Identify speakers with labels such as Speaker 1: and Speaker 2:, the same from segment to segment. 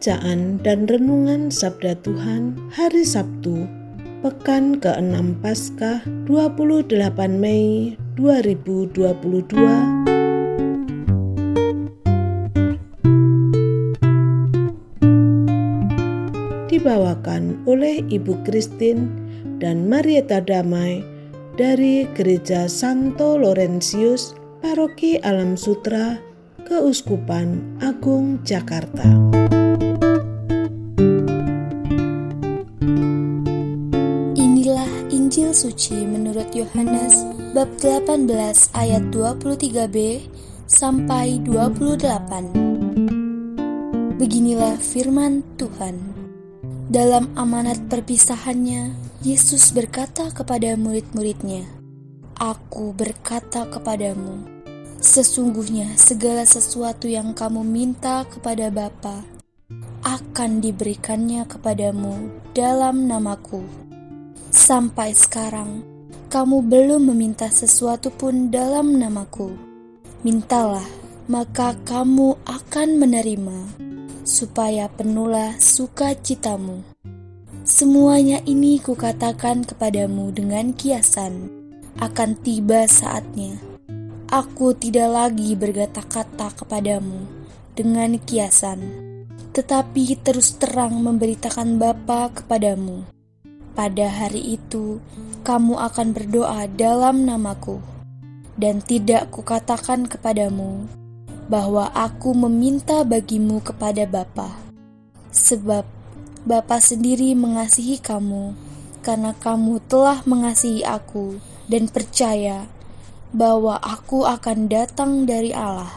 Speaker 1: Bacaan dan Renungan Sabda Tuhan Hari Sabtu, Pekan ke-6 Paskah 28 Mei 2022 dibawakan oleh Ibu Kristin dan Marieta Damai dari Gereja Santo Laurentius, Paroki Alam Sutra, Keuskupan Agung Jakarta.
Speaker 2: Yohanes bab 18 ayat 23b sampai 28. Beginilah firman Tuhan. Dalam amanat perpisahannya, Yesus berkata kepada murid-muridnya, Aku berkata kepadamu, sesungguhnya segala sesuatu yang kamu minta kepada Bapa akan diberikannya kepadamu dalam namaku. Sampai sekarang, kamu belum meminta sesuatu pun dalam namaku. Mintalah, maka kamu akan menerima supaya penuhlah sukacitamu. Semuanya ini kukatakan kepadamu dengan kiasan, akan tiba saatnya. Aku tidak lagi berkata-kata kepadamu dengan kiasan, tetapi terus terang memberitakan Bapa kepadamu. Pada hari itu, kamu akan berdoa dalam namaku, dan tidak kukatakan kepadamu, bahwa aku meminta bagimu kepada Bapa, sebab Bapa sendiri mengasihi kamu, karena kamu telah mengasihi aku dan percaya bahwa aku akan datang dari Allah.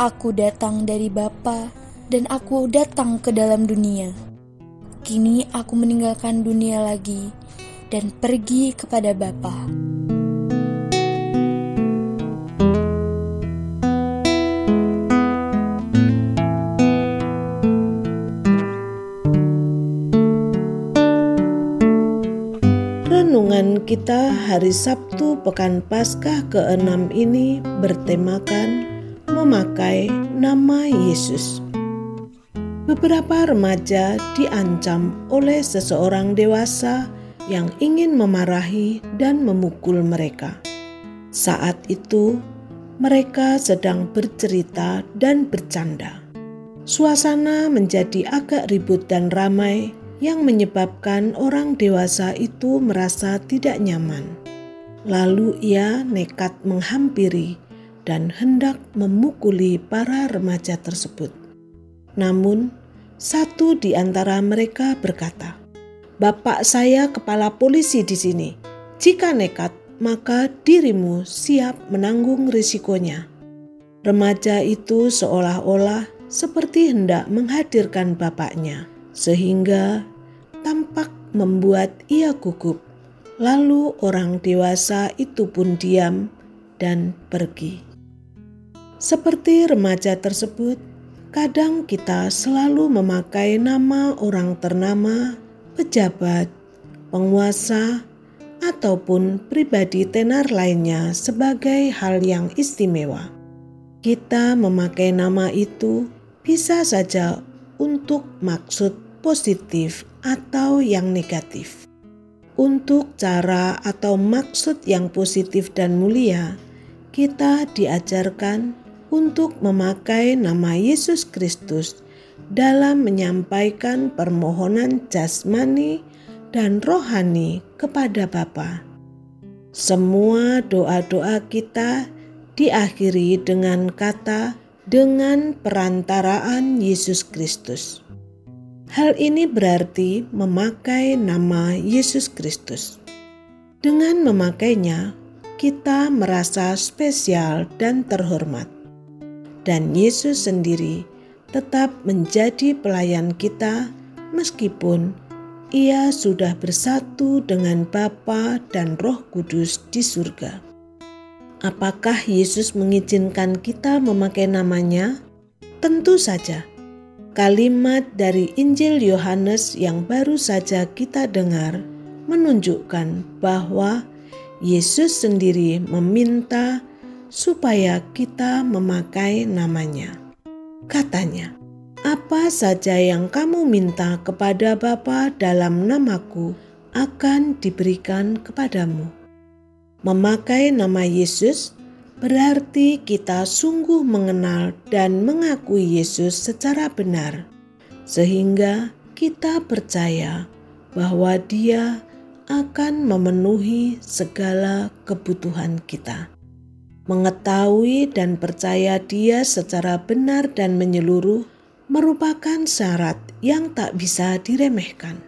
Speaker 2: Aku datang dari Bapa dan aku datang ke dalam dunia. Kini aku meninggalkan dunia lagi dan pergi kepada Bapa.
Speaker 1: Renungan kita hari Sabtu Pekan Paskah ke-6 ini bertemakan memakai nama Yesus. Beberapa remaja diancam oleh seseorang dewasa yang ingin memarahi dan memukul mereka. Saat itu, mereka sedang bercerita dan bercanda. Suasana menjadi agak ribut dan ramai yang menyebabkan orang dewasa itu merasa tidak nyaman. Lalu ia nekat menghampiri dan hendak memukuli para remaja tersebut. Namun, satu di antara mereka berkata, "Bapak saya kepala polisi di sini. Jika nekat, maka dirimu siap menanggung risikonya." Remaja itu seolah-olah seperti hendak menghadirkan bapaknya sehingga tampak membuat ia gugup. Lalu orang dewasa itu pun diam dan pergi. Seperti remaja tersebut, kadang kita selalu memakai nama orang ternama, pejabat, penguasa, ataupun pribadi tenar lainnya sebagai hal yang istimewa. Kita memakai nama itu bisa saja untuk maksud positif atau yang negatif. Untuk cara atau maksud yang positif dan mulia, kita diajarkan untuk memakai nama Yesus Kristus dalam menyampaikan permohonan jasmani dan rohani kepada Bapa. Semua doa-doa kita diakhiri dengan kata "dengan perantaraan Yesus Kristus". Hal ini berarti memakai nama Yesus Kristus. Dengan memakainya, kita merasa spesial dan terhormat. Dan Yesus sendiri tetap menjadi pelayan kita meskipun ia sudah bersatu dengan Bapa dan Roh Kudus di surga. Apakah Yesus mengizinkan kita memakai namanya? Tentu saja. Kalimat dari Injil Yohanes yang baru saja kita dengar menunjukkan bahwa Yesus sendiri meminta supaya kita memakai namanya. Katanya, "Apa saja yang kamu minta kepada Bapa dalam namaku akan diberikan kepadamu." Memakai nama Yesus berarti kita sungguh mengenal dan mengakui Yesus secara benar, sehingga kita percaya bahwa Dia akan memenuhi segala kebutuhan kita mengetahui dan percaya Dia secara benar dan menyeluruh merupakan syarat yang tak bisa diremehkan.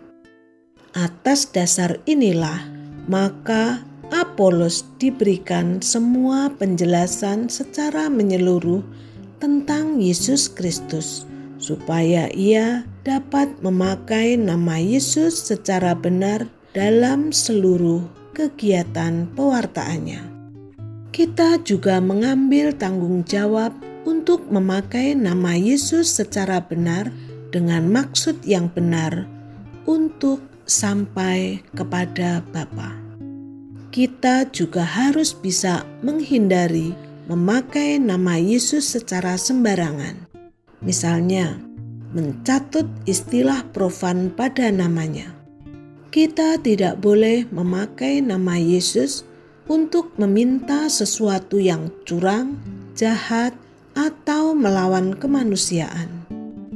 Speaker 1: Atas dasar inilah, maka Apolos diberikan semua penjelasan secara menyeluruh tentang Yesus Kristus, supaya ia dapat memakai nama Yesus secara benar dalam seluruh kegiatan pewartaannya kita juga mengambil tanggung jawab untuk memakai nama Yesus secara benar dengan maksud yang benar untuk sampai kepada Bapa. Kita juga harus bisa menghindari memakai nama Yesus secara sembarangan. Misalnya, mencatut istilah profan pada namanya. Kita tidak boleh memakai nama Yesus untuk meminta sesuatu yang curang, jahat, atau melawan kemanusiaan.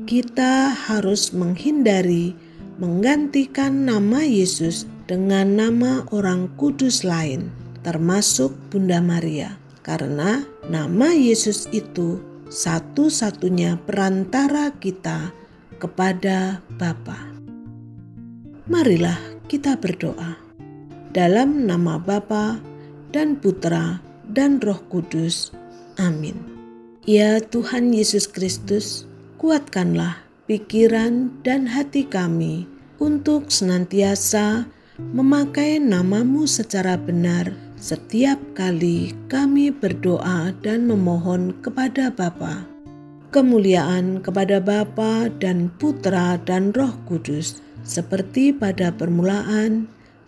Speaker 1: Kita harus menghindari menggantikan nama Yesus dengan nama orang kudus lain, termasuk Bunda Maria, karena nama Yesus itu satu-satunya perantara kita kepada Bapa. Marilah kita berdoa. Dalam nama Bapa dan Putra dan Roh Kudus. Amin. Ya Tuhan Yesus Kristus, kuatkanlah pikiran dan hati kami untuk senantiasa memakai namamu secara benar setiap kali kami berdoa dan memohon kepada Bapa. Kemuliaan kepada Bapa dan Putra dan Roh Kudus, seperti pada permulaan,